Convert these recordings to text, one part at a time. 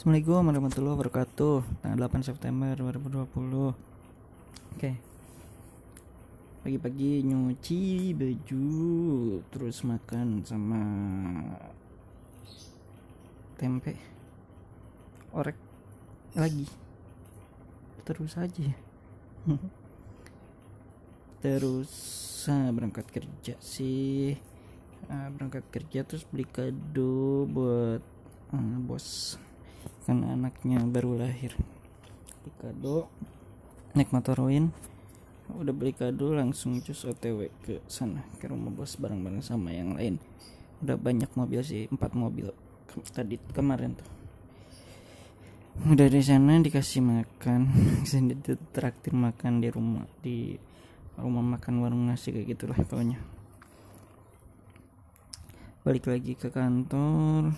Assalamualaikum warahmatullahi wabarakatuh. Tanggal 8 September 2020 Oke. Pagi-pagi nyuci baju Terus makan sama Tempe. Orek Lagi. Terus aja. Terus ah, berangkat kerja sih. Ah, Berangkat kerja terus beli kado buat ah, bos kan anaknya baru lahir. Beli kado naik motor Win. Udah beli kado langsung cus otw ke sana ke rumah bos bareng-bareng sama yang lain. Udah banyak mobil sih empat mobil. Tadi kemarin tuh. Udah di sana dikasih makan sini traktir makan di rumah di rumah makan warung nasi kayak gitulah pokoknya. Balik lagi ke kantor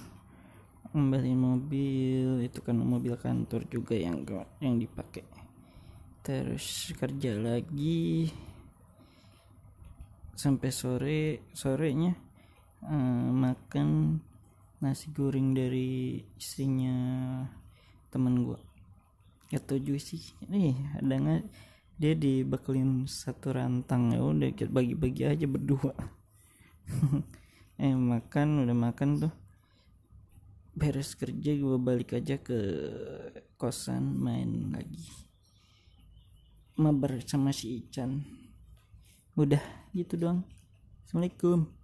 kembali mobil itu kan mobil kantor juga yang yang dipakai terus kerja lagi. Sampai sore sorenya eh, makan nasi goreng dari istrinya temen gua. Gak tau juga sih. Nih ada nggak? Dia dibekelin satu rantang. Ya udah bagi-bagi aja berdua. Eh makan udah makan tuh beres kerja gue balik aja ke kosan main lagi. Mabar sama si Ican. Udah gitu doang. Assalamualaikum